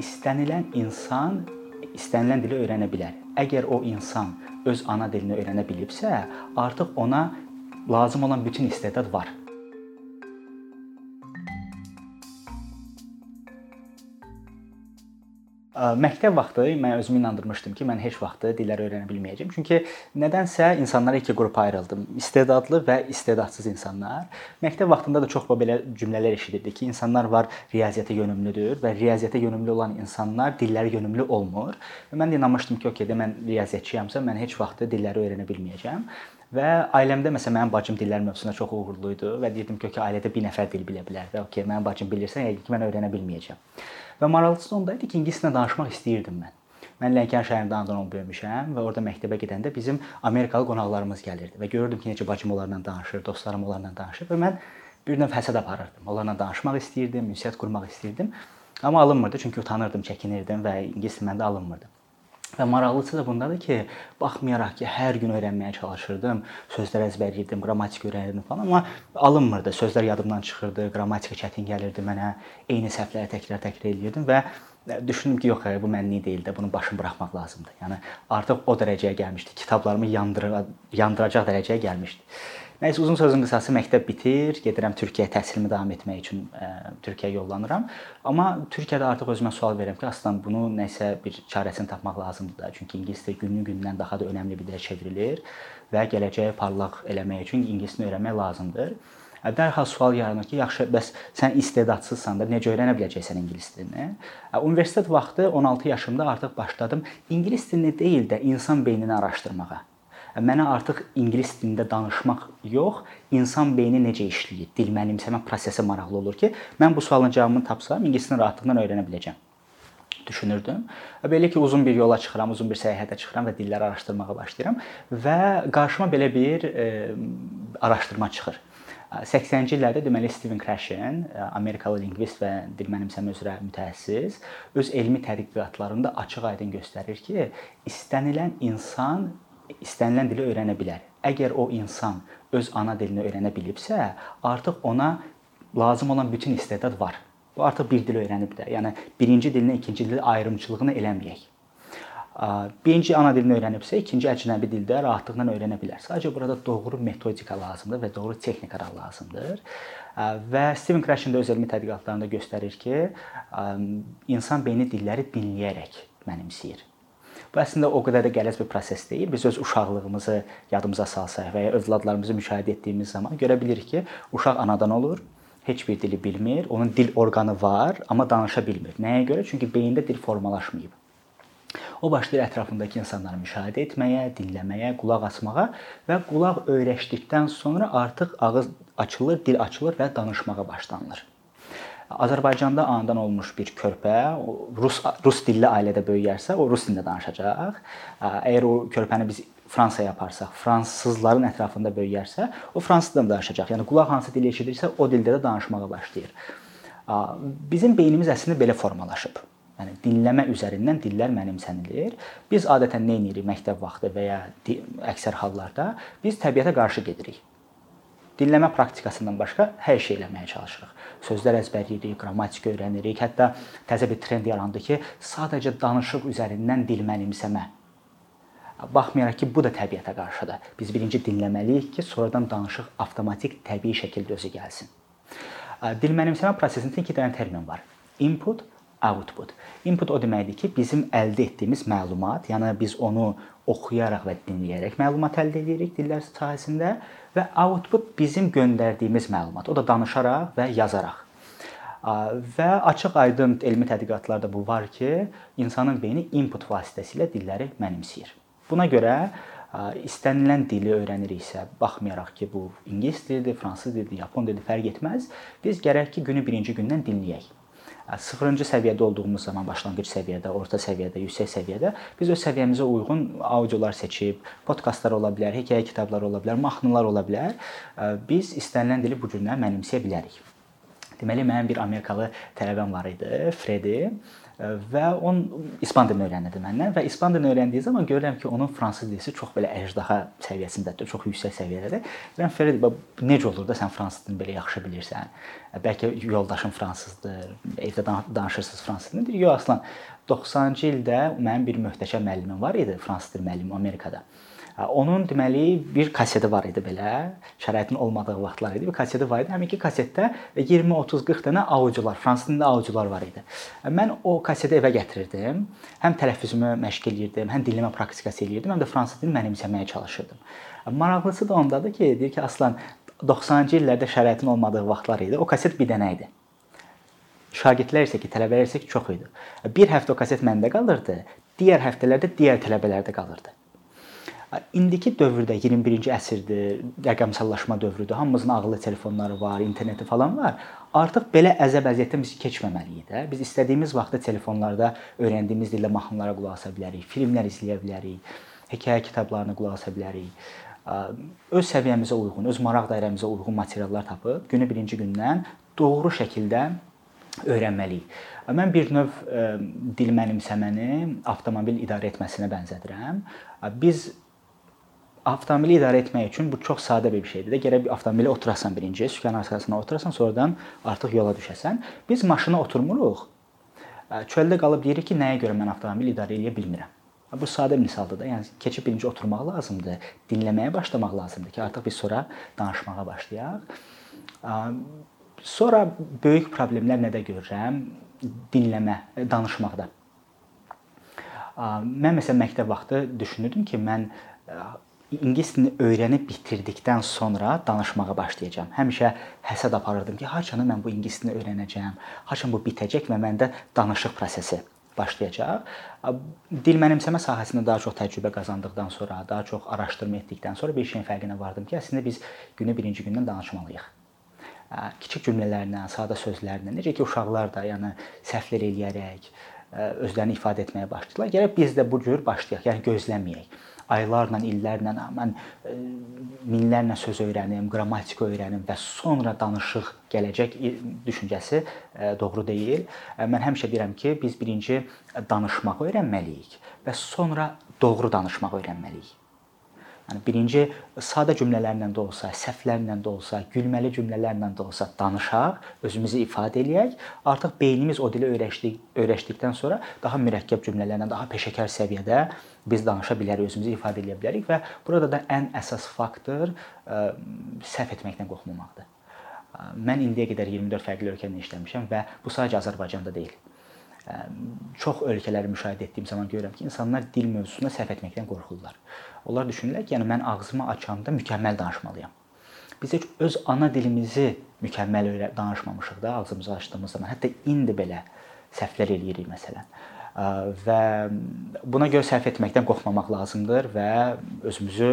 istənilən insan istənilən dili öyrənə bilər. Əgər o insan öz ana dilini öyrənə bilibsə, artıq ona lazım olan bütün istedad var. Məktəb vaxtı mən özümü inandırmışdım ki, mən heç vaxt dilləri öyrənə bilməyəcəm. Çünki nədənsə insanlara iki qrupa ayrıldım. İstedadlı və istedadsız insanlar. Məktəb vaxtında da çox belə cümlələr eşidirdik ki, insanlar var riyaziyyata yönümlüdür və riyaziyyata yönümlü olan insanlar dilləri yönümlü olmur. Və mən də inanmışdım ki, okey, də mən riyaziyyatçıyamsa, mən heç vaxt dilləri öyrənə bilməyəcəm. Və ailəmdə məsələn mənim bacım dillər mövzusunda çox uğurlu idi və deyirdim ki, okey, ailədə bir nəfər dil bilə bilər və okey, mənim bacım bilirsə, yəqin ki, mən öyrənə bilməyəcəm. Və maraqlısı onda idi ki, ingiliscə danışmaq istəyirdim mən. Mən Lənkəran şəhərində anadan böyümüşəm və orada məktəbə gedəndə bizim Amerikalı qonaqlarımız gəlirdi və görürdüm ki, necə bacım onlarla danışır, dostlarım onlarla danışır və mən bir növ həsəd aparırdım. Onlarla danışmaq istəyirdim, ünsiyyət qurmaq istəyirdim. Amma alınmırdı çünki utanırdım, çəkinirdim və ingilis məndə alınmırdı. Və maraqlısı da bundadır ki, baxmayaraq ki, hər gün öyrənməyə çalışırdım, sözlər əzbərləyirdim, qrammatik öyrənirdim falan, amma alınmırdı. Sözlər yadımdan çıxırdı, qrammatika çətin gəlirdi mənə. Eyni səhvləri təkrar-təkrar eləyirdim və düşündüm ki, yox, bu mənlik deyil də, bunu başım buraxmaq lazımdır. Yəni artıq o dərəcəyə gəlmişdi. Kitablarımı yandıra yandıracaq dərəcəyə gəlmişdi. Nəysə uzun sözün qısası məktəb bitir, gedirəm Türkiyəyə təhsilimi davam etmək üçün ə, Türkiyəyə yollanıram. Amma Türkiyədə artıq özümə sual verirəm ki, aslında bunu nəsə bir çarəsini tapmaq lazımdır da. Çünki ingilis dili günü-gündən daha da önəmli bir dilə çevrilir və gələcəyi parlaq eləmək üçün ingilisini öyrənmək lazımdır. Dərhal sual yaranır ki, yaxşı, bəs sən istedadsızsan da necə öyrənə biləcəksən ingilis dilini? Universitet vaxtı 16 yaşımda artıq başladım ingilis dilini deyil də insan beynini araşdırmağa mənə artıq ingilis dilində danışmaq yox, insan beyni necə işləyir, dil mənimsəmə prosesi maraqlı olur ki, mən bu sualın cavabını tapsam, ingilisini rahatlıqla öyrənə biləcəm düşünürdüm. Belə ki, uzun bir yola çıxıram, uzun bir səyahətə çıxıram və dilləri araşdırmağa başlayıram və qarşıma belə bir e, araşdırma çıxır. 80-ci illərdə deməli Steven Krashen, Amerikalı lingvist və dil mənimsəmə üzrə mütəxəssis, öz elmi tədqiqatlarında açıq-aydın göstərir ki, istənilən insan istənilən dili öyrənə bilər. Əgər o insan öz ana dilini öyrənə bilibsə, artıq ona lazım olan bütün istedad var. Bu artıq bir dil öyrənib də. Yəni birinci dilinə ikinci dil ayrımçılığını eləməyək. Birinci ana dilini öyrənibsə, ikinci əcnəbi dildə rahatlıqla öyrənə bilər. Sadəcə burada doğru metodika lazımdır və doğru texnikalar lazımdır. Və Steven Krashen də öz elmi tədqiqatlarında göstərir ki, insan beyni dilləri dinləyərək mənimsəyir. Bu əslində o qədər də qələz bir proses deyil. Biz öz uşaqlığımızı yadımıza salsaq və ya övladlarımızı müşahidə etdiyimiz zaman görə bilirik ki, uşaq anadan olur, heç bir dili bilmir, onun dil orqanı var, amma danışa bilmir. Nəyə görə? Çünki beyində dil formalaşmayıb. O başlayır ətrafındakı insanları müşahidə etməyə, dinləməyə, qulaq asmağa və qulaq öyrəşdikdən sonra artıq ağız açılır, dil açılır və danışmağa başlanılır. Azərbaycanda anadan olmuş bir körpə rus rus dilli ailədə böyüyərsə, o rus dilində danışacaq. Əgər o körpəni biz Fransaya aparsaq, fransızların ətrafında böyüyərsə, o fransız dilində danışacaq. Yəni qulaq hansı dili eşidirsə, o dildə də danışmağa başlayır. Bizim beynimiz əslində belə formalaşıb. Yəni dinləmə üzərindən dillər mənimsənilir. Biz adətən nə edirik məktəb vaxtı və ya əksər hallarda biz təbiətə qarşı gedirik. Dinləmə praktikasından başqa hər şey eləməyə çalışırıq. Sözlər əzbərləyirik, qrammatik öyrənirik. Hətta təzə bir trend yarandı ki, sadəcə danışıq üzərindən dil mənimsəmə. Baxmayaraq ki, bu da təbiətə qarşıdır. Biz birinci dinləməliyik ki, sonradan danışıq avtomatik, təbii şəkildə özü gəlsin. Dil mənimsəmə prosesində iki dənə termin var. Input, output. Input o deməkdir ki, bizim əldə etdiyimiz məlumat, yəni biz onu oxuyaraq və dinləyərək məlumat əldə edirik dillər sahəsində və output bizim göndərdiyimiz məlumat. O da danışaraq və yazaraq. Və açıq-aydın elmi tədqiqatlarda bu var ki, insanın beyni input vasitəsilə dilləri mənimsəyir. Buna görə istənilən dili öyrəniriksə, baxmayaraq ki, bu ingilis dilidir, fransız dilidir, yapon dilidir, fərq etməz, biz gərək ki, günü birinci gündən dinləyək. Sıfırıncı səviyyədə olduğumuz zaman başlanğıc səviyyədə, orta səviyyədə, yüksək səviyyədə biz öz səviyyəmizə uyğun audiolar seçib, podkastlar ola bilər, hekayə kitabları ola bilər, mahnılar ola bilər. Biz istənilən dili bu gündən mənimsəyə bilərik. Deməli mənim bir Amerikalı tələbəm var idi, Fredi. Və on ispan dilini öyrənirdi məndən və ispan dilini öyrəndiyi zaman görürəm ki, onun fransız dilisi çox belə əjdaha səviyyəsindədir, çox yüksək səviyyədədir. Deyirəm Fərid, necə olur da sən fransız dilini belə yaxşı bilirsən? Bəlkə yoldaşın fransızdır, evdə danışırsınız fransız dilini. Deyir, yox, aslan 90-cı ildə mənim bir möhtəşəm müəllimim var idi, fransız dil müəllimi Amerikada. Onun deməli bir kaseti var idi belə. Şəraitin olmadığı vaxtlar idi. Bir kaseti var idi. Həminki kasetdə 20, 30, 40 dənə audiolar, fransız dilində audiolar var idi. Mən o kaseti evə gətirirdim. Həm tələffüzümü məşq eləyirdim, həm dilləmə praktikası eləyirdim, həm də fransız dilini mənimsəməyə çalışırdım. Maraqlısı da ondadır ki, deyir ki, Aslan 90-cı illərdə şəraitin olmadığı vaxtlar idi. O kaset bir dənə idi. Şagirdlər isə ki, tələbələr isə ki, çox idi. Bir həftə o kaset məndə qalırdı, digər həftələrdə digər tələbələrdə qalırdı. İndiki dövrdə 21-ci əsrdir, rəqəmsallaşma dövrüdür. Hamımızın ağıllı telefonları var, interneti falan var. Artıq belə əzəb əziyyətdən biz keçməməliyik də. Biz istədiyimiz vaxtda telefonlarda öyrəndiyimiz dillə mahnılara qulaq asa bilərik, filmlər izləyə bilərik, hekayə kitablarına qulaq asa bilərik. Öz səviyyəmizə uyğun, öz maraq dairəmizə uyğun materiallar tapıb günü birinci gündən doğru şəkildə öyrənməliyik. Mən bir növ dil mənimsəməni avtomobil idarə etməsinə bənzədirəm. Biz avtomobili idarə etmək üçün bu çox sadə bir şeydir də. Gərək bir avtomobilə oturasan birinci, sükan arxasına oturasan, sonradan artıq yola düşəsən. Biz maşına oturmuruq. Çöldə qalıb deyirik ki, nəyə görə mən avtomobili idarə edə bilmirəm. Bu sadə bir misaldır da. Yəni keçib birinci oturmaq lazımdır, dinləməyə başlamaq lazımdır ki, artıq biz sonra danışmağa başlayaq. Sonra böyük problemlər nədə görürəm? Dinləmə, danışmaqda. Mən məsələn məktəb vaxtı düşünürdüm ki, mən ingilis dilini öyrənib bitirdikdən sonra danışmağa başlayacağam. Həmişə həsəd aparırdım ki, haçanı mən bu ingilis dilini öyrənəcəm, haçan bu bitəcək və məndə danışıq prosesi başlayacaq. Dil mənimsəmə sahəsində daha çox təcrübə qazandıqdan sonra, daha çox araşdırma etdikdən sonra bir şeyin fərqinə vardım ki, əslində biz günü birinci gündən danışmalıyıq. Kiçik cümlələrlə, sadə sözlərlə, necə ki uşaqlar da, yəni səhvlər eləyərək özlərini ifadə etməyə başlayırlar. Gərək biz də bu cür başlayaq, yəni gözləməyək aylarla, illərlə mən minlərlə söz öyrənim, qrammatika öyrənim və sonra danışıq gələcək düşüncəsi doğru deyil. Mən həmişə deyirəm ki, biz birinci danışmağı öyrənməliyik və sonra doğru danışmağı öyrənməliyik. Yəni birinci sadə cümlələrlə də olsa, səhvlərlə də olsa, gülməli cümlələrlə də olsa danışaq, özümüzü ifadə eləyək. Artıq beynimiz o dili öyrəşdik, öyrəşdikdən sonra daha mürəkkəb cümlələrlə, daha peşəkar səviyyədə biz danışa bilərik, özümüzü ifadə edə bilərik və burada da ən əsas faktor ə, səhv etməkdən qorxmamaqdır. Mən indiyə qədər 24 fərqli ölkədə işləmişəm və bu sadəcə Azərbaycanda deyil. Çox ölkələri müşahidə etdiyim zaman görürəm ki, insanlar dil mövzusunda səhv etməkdən qorxurlar. Onlar düşünürlər ki, yəni mən ağzımı açanda mükəmməl danışmalıyam. Biz heç öz ana dilimizi mükəmməl danışmamışıq da ağzımızı açdığımız zaman. Hətta indi belə səhvlər eləyirik məsələn və buna görə sərf etməkdən qorxmamaq lazımdır və özümüzü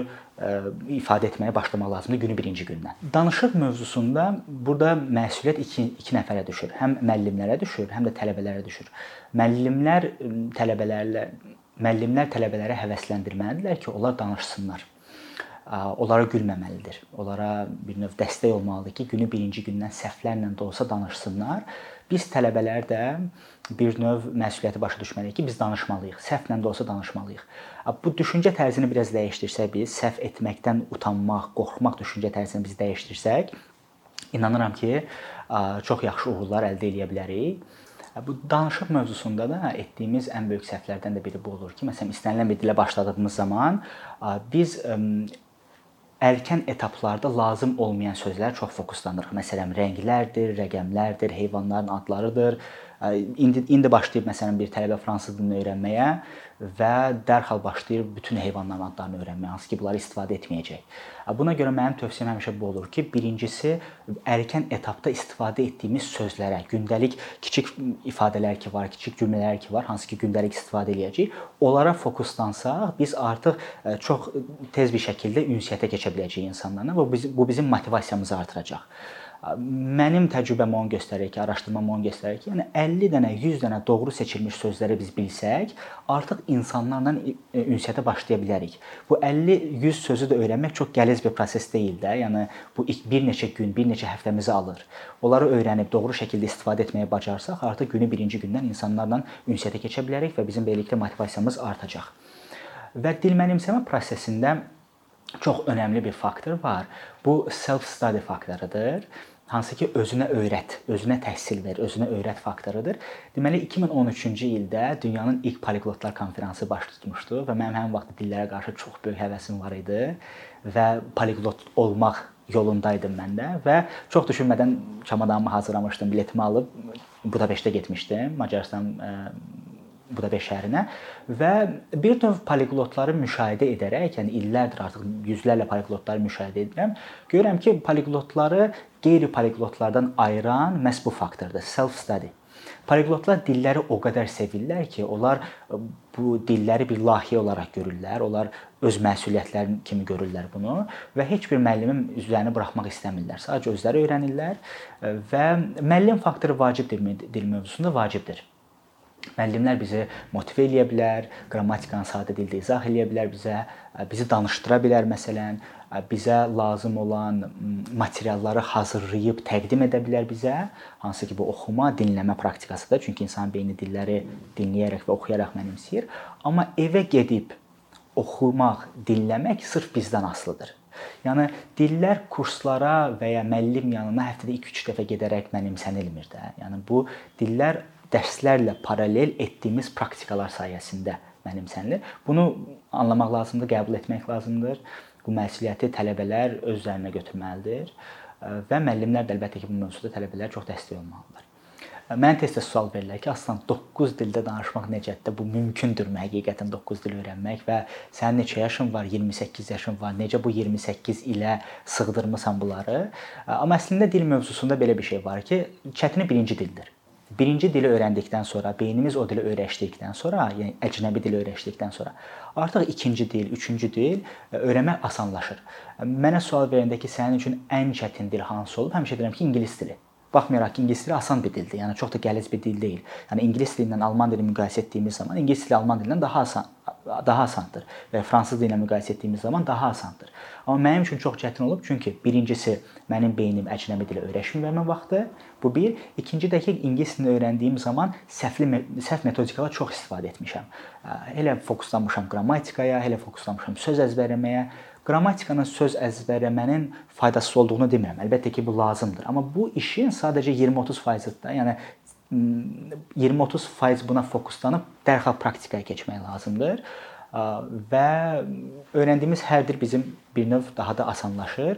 ifadə etməyə başlamaq lazımdır günü birinci gündən. Danışıq mövzusunda burada məsuliyyət 2 2 nəfərə düşür. Həm müəllimlərə düşür, həm də tələbələrə düşür. Müəllimlər tələbələrlə müəllimlər tələbələrə həvəsləndirməlidirlər ki, onlar danışsınlar onlara gülməməlidir. Onlara bir növ dəstək olmalıdır ki, günü birinci gündən səhvlərlə də olsa danışsınlar. Biz tələbələr də bir növ məsuliyyəti başa düşməliyik ki, biz danışmalıyıq. Səhvlə də olsa danışmalıyıq. Bu düşüncə tərzini biraz dəyişdirsək biz, səhv etməkdən utanmaq, qorxmaq düşüncə tərzini biz dəyişdirsək, inanıram ki, çox yaxşı uğurlar əldə edə bilərik. Bu danışıq mövzusunda da etdiyimiz ən böyük səhvlərdən də biri bu olur ki, məsələn, istənilən bir dilə başladığımız zaman biz erkən etaplarda lazım olmayan sözlər çox fokuslanırıq. Məsələn, rənglərdir, rəqəmlərdir, heyvanların adlarıdır. İndi indi başlayıb məsələn bir tələbə fransız dilini öyrənməyə və dərhal başlayır bütün heyvanların adlarını öyrənməyə, hansı ki, bunları istifadə etməyəcək. Buna görə mənim tövsiyəm həmişə bu olur ki, birincisi erkən etapda istifadə etdiyimiz sözlərə, gündəlik kiçik ifadələr ki var, kiçik cümlələr ki var, hansı ki, gündəlik istifadə eləyəcəyik, onlara fokuslansaq, biz artıq çox tez bir şəkildə ünsiyyətə keçə biləcəyik insanlarla və bu bizim motivasiyamızı artıracaq. Mənim təcrübəm onu göstərir ki, araşdırmam onu göstərir ki, yəni 50 dənə, 100 dənə doğru seçilmiş sözləri biz bilsək, artıq insanlarla ünsiyyətə başlaya bilərik. Bu 50-100 sözü də öyrənmək çox qəliz bir proses deyil də. Yəni bu bir neçə gün, bir neçə həftəmizi alır. Onları öyrənib doğru şəkildə istifadə etməyi bacarsaq, artıq günü birinci gündən insanlarla ünsiyyətə keçə bilərik və bizim beləliklə motivasiyamız artacaq. Və dil mənimsəmə prosesində çox önəmli bir faktor var. Bu self study faktorudur. Hansı ki özünə öyrət, özünə təhsil ver, özünə öyrət faktorudur. Deməli 2013-cü ildə dünyanın ilk poliglotlar konfransı baş tutmuşdu və mənim həmin vaxt dillərə qarşı çox böyük həvəsim var idi və poliglot olmaq yolundaydım mən də və çox düşünmədən çamadanımı hazırlamışdım, biletimi alıb Budapeştə getmişdim. Macarıstan Budapeşt şəhərinə və bir növ poliglotları müşahidə edərək, yəni illərdir artıq yüzlərlə poliglotları müşahidə edirəm. Görürəm ki, poliglotları qeyri-poliglotlardan ayıran məhz bu faktordur, self study. Poliglotlar dilləri o qədər sevirlər ki, onlar bu dilləri bir layihə olaraq görürlər. Onlar öz məsuliyyətləri kimi görürlər bunu və heç bir müəllimin üzərini buraxmaq istəmirlər. Sadəcə özləri öyrənirlər və müəllim faktoru vacib dil mövzusunda vacibdir. Müəllimlər bizi motivə eləyə bilər, qrammatikanı sadə dildə izah eləyə bilər bizə, bizi danışdıra bilər məsələn, bizə lazım olan materialları hazırlayıb təqdim edə bilər bizə, hansı ki bu oxuma, dinləmə praktikasıdır. Çünki insan beyni dilləri dinləyərək və oxuyaraq mənimsəyir. Amma evə gedib oxumaq, dinləmək sırf bizdən asılıdır. Yəni dillər kurslara və ya müəllim yanına həftədə 2-3 dəfə gedərək mənimsənilmir də. Yəni bu dillər dərslərlə paralel etdiyimiz praktikalar sayəsində mənimsənilir. Bunu anlamaq lazımdır, qəbul etmək lazımdır. Bu məsuliyyəti tələbələr öz üzərinə götürməlidir və müəllimlər də əlbəttə ki, bu mövzuda tələbələrə çox dəstək olmalıdırlar. Mən tez-tez sual verirlər ki, aslan 9 dildə danışmaq necədir? Bu mümkündürmü həqiqətən 9 dil öyrənmək və sənin neçə yaşın var? 28 yaşın var. Necə bu 28 ilə sığdırmısan bunları? Amma əslində dil mövzusunda belə bir şey var ki, çətini birinci dildir birinci dili öyrəndikdən sonra, beynimiz o dili öyrəşdikdən sonra, yəni əcnəbi dili öyrəşdikdən sonra artıq ikinci dil, üçüncü dil e, öyrənmək asanlaşır. Mənə sual verəndə ki, sənin üçün ən çətin dil hansı olub? Həmişə deyirəm ki, ingilis dili. Baxmayaraq ki, ingilis dili asan bir dildir. Yəni çox da qəliz bir dil deyil. Yəni ingilis dili ilə alman dilini müqayisə etdiyimiz zaman ingilis dili alman dilindən daha asan daha asandır və fransız dili ilə müqayisə etdiyimiz zaman daha asandır. Amma mənim üçün çox çətin olub çünki birincisi mənim beynim əcnəbi dilə öyrəşməyimə vaxtı. Bu bir. İkinci də ki, ingilis dilini öyrəndiyim zaman səhvli səhv metodikalar çox istifadə etmişəm. Elə fokuslanmışam qrammatikaya, elə fokuslanmışam söz əzbərləməyə. Qrammatikanın söz əzbərləmənin faydasız olduğunu demirəm. Əlbəttə ki, bu lazımdır. Amma bu işin sadəcə 20-30%-dir də. Yəni 20-30% buna fokuslanıb dərhal praktikaya keçmək lazımdır və öyrəndiyimiz hər dil bizim bir növ daha da asanlaşır.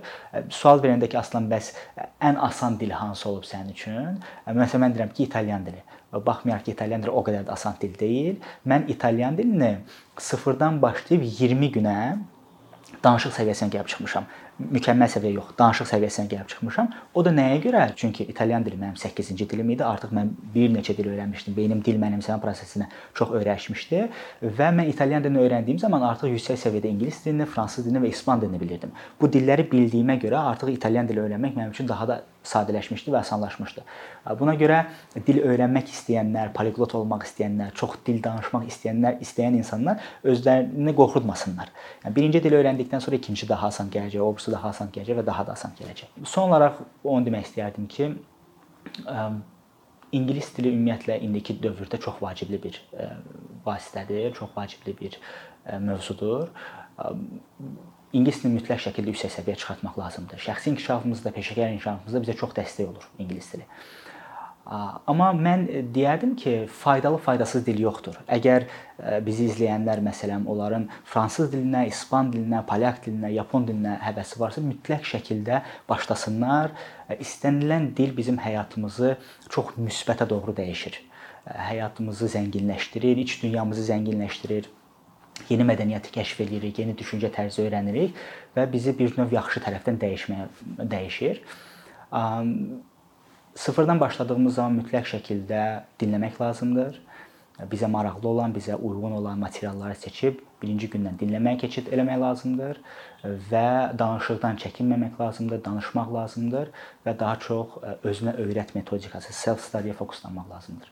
Sual verəndə ki, aslan bəs ən asan dil hansı olub sənin üçün? Məsələn mən deyirəm ki, italyan dili. Baxmayaraq ki, italyan dili o qədər də asan dil deyil. Mən italyan dilini sıfırdan başlayıb 20 günə danışıq səviyyəsinə gəlib çıxmışam mükəmməl səviyyə yox, danışıq səviyyəsinə gəlib çıxmışam. O da nəyə görə? Çünki italyan dili mənim 8-ci dilim idi. Artıq mən bir neçə dil öyrənmişdim. Beynim dil mənimsəmə prosesinə çox öyrəşmişdi və mən italyan dilini öyrəndiyim zaman artıq yüksək səviyyədə ingilis dilini, fransız dilini və ispan dilini bilirdim. Bu dilləri bildiyimə görə artıq italyan dili öyrənmək mənim üçün daha da sadələşmişdi və asanlaşmışdı. Buna görə dil öyrənmək istəyənlər, poliglot olmaq istəyənlər, çox dil danışmaq istəyənlər, istəyən insanlar özlərini qorxutmasınlar. Yəni birinci dili öyrəndikdən sonra ikinci daha asan gələcək, o birisi daha asan gələcək və daha da asan gələcək. Son olaraq onu demək istəyərdim ki, ingilis dili ümumiyyətlə indiki dövrdə çox vacibli bir vasitədir, çox vacibli bir mövzudur ingilis dilini mütləq şəkildə yüksək səviyyəyə çıxartmaq lazımdır. Şəxsi inkişafımızda, peşəkar inkişafımızda bizə çox dəstək olur ingilis dili. Amma mən deyərdim ki, faydalı, faydasız dil yoxdur. Əgər bizi izləyənlər məsələn onların fransız dilinə, ispan dilinə, polyak dilinə, yapon dilinə həvəsi varsa, mütləq şəkildə başlasınlar. İstənilən dil bizim həyatımızı çox müsbətə doğru dəyişir. Həyatımızı zənginləşdirir, iç dünyamızı zənginləşdirir yeni mədəniyyəti kəşf eləyirik, yeni düşüncə tərzi öyrənirik və bizi bir növ yaxşı tərəfdən dəyişməyə dəyişir. Sıfırdan başladığımız zaman mütləq şəkildə dinləmək lazımdır. bizə maraqlı olan, bizə uyğun olan materialları seçib birinci gündən dinləməyə keçid eləmək lazımdır və danışıqdan çəkinməmək lazımdır, danışmaq lazımdır və daha çox özünə öyrət metodikası, self study-yə fokuslanmaq lazımdır.